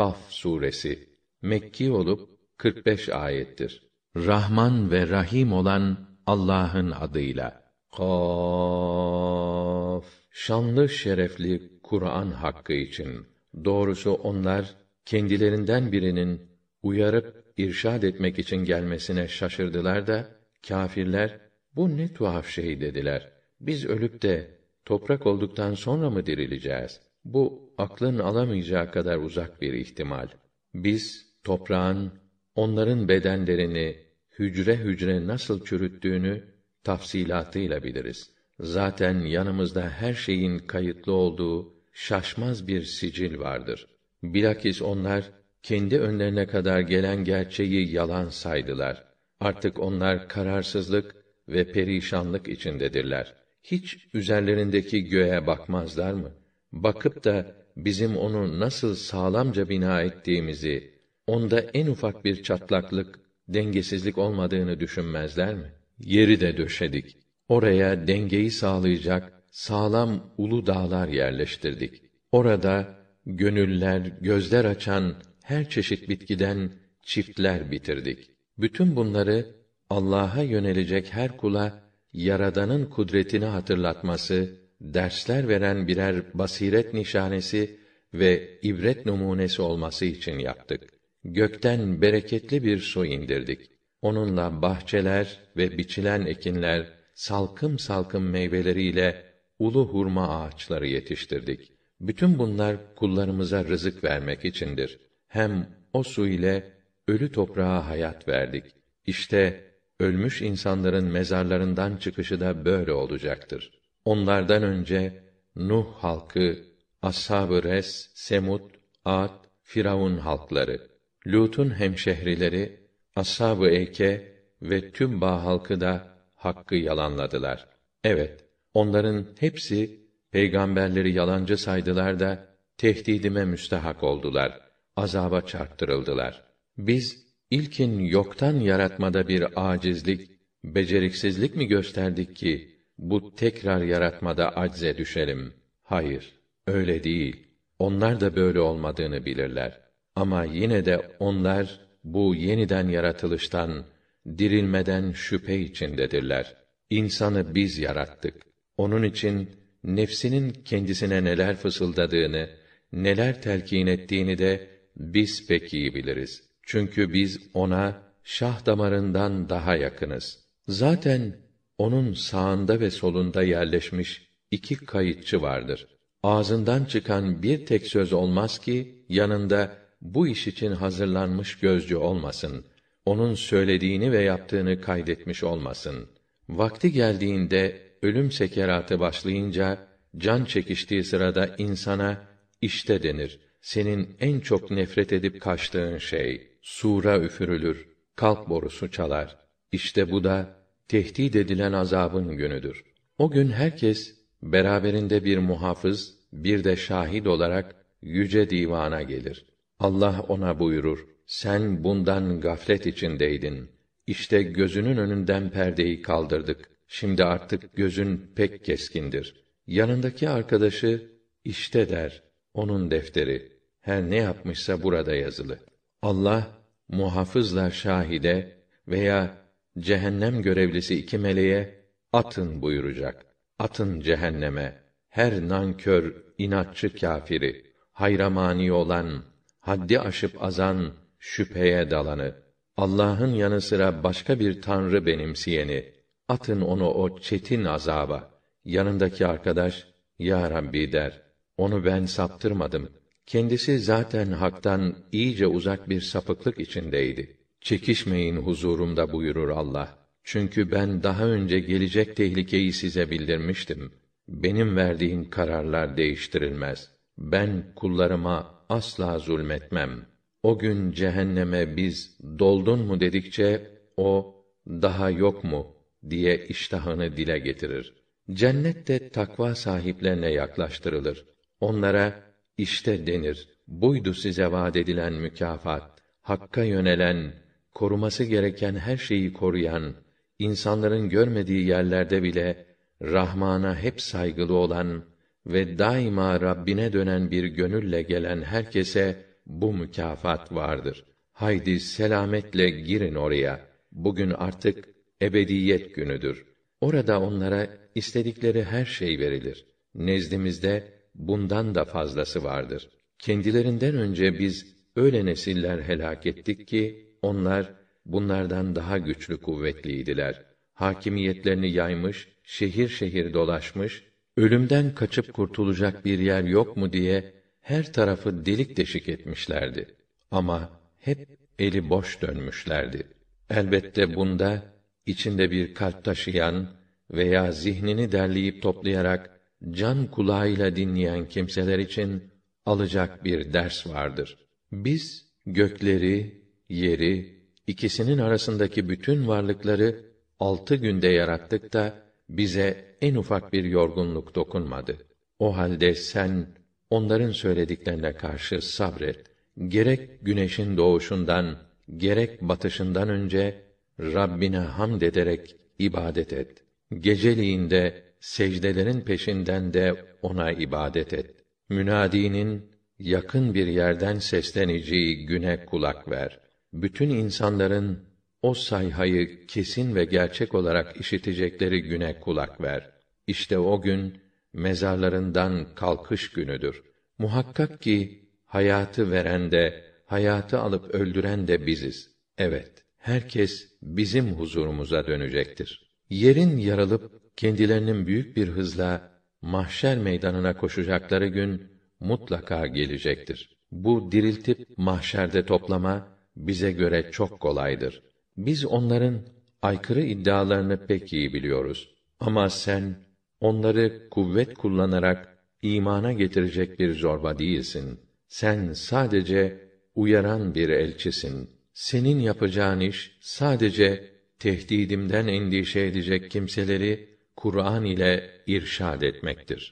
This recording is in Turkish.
Kaf suresi Mekki olup 45 ayettir. Rahman ve Rahim olan Allah'ın adıyla. Kaf. Şanlı şerefli Kur'an hakkı için. Doğrusu onlar kendilerinden birinin uyarıp irşad etmek için gelmesine şaşırdılar da kâfirler bu ne tuhaf şey dediler. Biz ölüp de toprak olduktan sonra mı dirileceğiz? Bu aklın alamayacağı kadar uzak bir ihtimal. Biz toprağın onların bedenlerini hücre hücre nasıl çürüttüğünü tafsilatıyla biliriz. Zaten yanımızda her şeyin kayıtlı olduğu şaşmaz bir sicil vardır. Bilakis onlar kendi önlerine kadar gelen gerçeği yalan saydılar. Artık onlar kararsızlık ve perişanlık içindedirler. Hiç üzerlerindeki göğe bakmazlar mı? Bakıp da bizim onu nasıl sağlamca bina ettiğimizi, onda en ufak bir çatlaklık, dengesizlik olmadığını düşünmezler mi? Yeri de döşedik. Oraya dengeyi sağlayacak sağlam ulu dağlar yerleştirdik. Orada gönüller, gözler açan her çeşit bitkiden çiftler bitirdik. Bütün bunları Allah'a yönelecek her kula yaradanın kudretini hatırlatması, dersler veren birer basiret nişanesi ve ibret numunesi olması için yaptık. Gökten bereketli bir su indirdik. Onunla bahçeler ve biçilen ekinler salkım salkım meyveleriyle ulu hurma ağaçları yetiştirdik. Bütün bunlar kullarımıza rızık vermek içindir. Hem o su ile ölü toprağa hayat verdik. İşte ölmüş insanların mezarlarından çıkışı da böyle olacaktır. Onlardan önce Nuh halkı, Ashab-ı Res, Semud, Ad, Firavun halkları, Lut'un hemşehrileri, Ashab-ı Eyke ve Tübba halkı da hakkı yalanladılar. Evet, onların hepsi peygamberleri yalancı saydılar da tehdidime müstehak oldular. Azaba çarptırıldılar. Biz ilkin yoktan yaratmada bir acizlik, beceriksizlik mi gösterdik ki bu tekrar yaratmada acze düşelim? Hayır, öyle değil. Onlar da böyle olmadığını bilirler. Ama yine de onlar bu yeniden yaratılıştan, dirilmeden şüphe içindedirler. İnsanı biz yarattık. Onun için nefsinin kendisine neler fısıldadığını, neler telkin ettiğini de biz pek iyi biliriz. Çünkü biz ona şah damarından daha yakınız. Zaten onun sağında ve solunda yerleşmiş iki kayıtçı vardır. Ağzından çıkan bir tek söz olmaz ki yanında bu iş için hazırlanmış gözcü olmasın. Onun söylediğini ve yaptığını kaydetmiş olmasın. Vakti geldiğinde ölüm sekeratı başlayınca can çekiştiği sırada insana işte denir. Senin en çok nefret edip kaçtığın şey sura üfürülür, kalp borusu çalar. İşte bu da tehdit edilen azabın günüdür. O gün herkes beraberinde bir muhafız, bir de şahit olarak yüce divana gelir. Allah ona buyurur: Sen bundan gaflet içindeydin. İşte gözünün önünden perdeyi kaldırdık. Şimdi artık gözün pek keskindir. Yanındaki arkadaşı işte der. Onun defteri. Her ne yapmışsa burada yazılı. Allah muhafızla şahide veya cehennem görevlisi iki meleğe atın buyuracak. Atın cehenneme her nankör, inatçı kâfiri, hayramani olan, haddi aşıp azan, şüpheye dalanı, Allah'ın yanı sıra başka bir tanrı benimseyeni, atın onu o çetin azaba. Yanındaki arkadaş, Ya Rabbi der, onu ben saptırmadım. Kendisi zaten haktan iyice uzak bir sapıklık içindeydi. Çekişmeyin huzurumda buyurur Allah. Çünkü ben daha önce gelecek tehlikeyi size bildirmiştim. Benim verdiğim kararlar değiştirilmez. Ben kullarıma asla zulmetmem. O gün cehenneme biz doldun mu dedikçe o daha yok mu diye iştahını dile getirir. Cennet de takva sahiplerine yaklaştırılır. Onlara işte denir. Buydu size vaad edilen mükafat. Hakka yönelen, koruması gereken her şeyi koruyan, insanların görmediği yerlerde bile Rahman'a hep saygılı olan ve daima Rabbine dönen bir gönülle gelen herkese bu mükafat vardır. Haydi selametle girin oraya. Bugün artık ebediyet günüdür. Orada onlara istedikleri her şey verilir. Nezdimizde bundan da fazlası vardır. Kendilerinden önce biz öyle nesiller helak ettik ki onlar bunlardan daha güçlü kuvvetliydiler. Hakimiyetlerini yaymış, şehir şehir dolaşmış, ölümden kaçıp kurtulacak bir yer yok mu diye her tarafı delik deşik etmişlerdi. Ama hep eli boş dönmüşlerdi. Elbette bunda içinde bir kalp taşıyan veya zihnini derleyip toplayarak can kulağıyla dinleyen kimseler için alacak bir ders vardır. Biz gökleri, yeri, ikisinin arasındaki bütün varlıkları altı günde yarattık da bize en ufak bir yorgunluk dokunmadı. O halde sen onların söylediklerine karşı sabret. Gerek güneşin doğuşundan, gerek batışından önce Rabbine hamd ederek ibadet et. Geceliğinde secdelerin peşinden de ona ibadet et. Münadinin yakın bir yerden sesleneceği güne kulak ver. Bütün insanların o sayhayı kesin ve gerçek olarak işitecekleri güne kulak ver. İşte o gün mezarlarından kalkış günüdür. Muhakkak ki hayatı veren de, hayatı alıp öldüren de biziz. Evet, herkes bizim huzurumuza dönecektir. Yerin yarılıp kendilerinin büyük bir hızla mahşer meydanına koşacakları gün mutlaka gelecektir. Bu diriltip mahşerde toplama bize göre çok kolaydır. Biz onların aykırı iddialarını pek iyi biliyoruz. Ama sen onları kuvvet kullanarak imana getirecek bir zorba değilsin. Sen sadece uyaran bir elçisin. Senin yapacağın iş sadece tehdidimden endişe edecek kimseleri Kur'an ile irşad etmektir.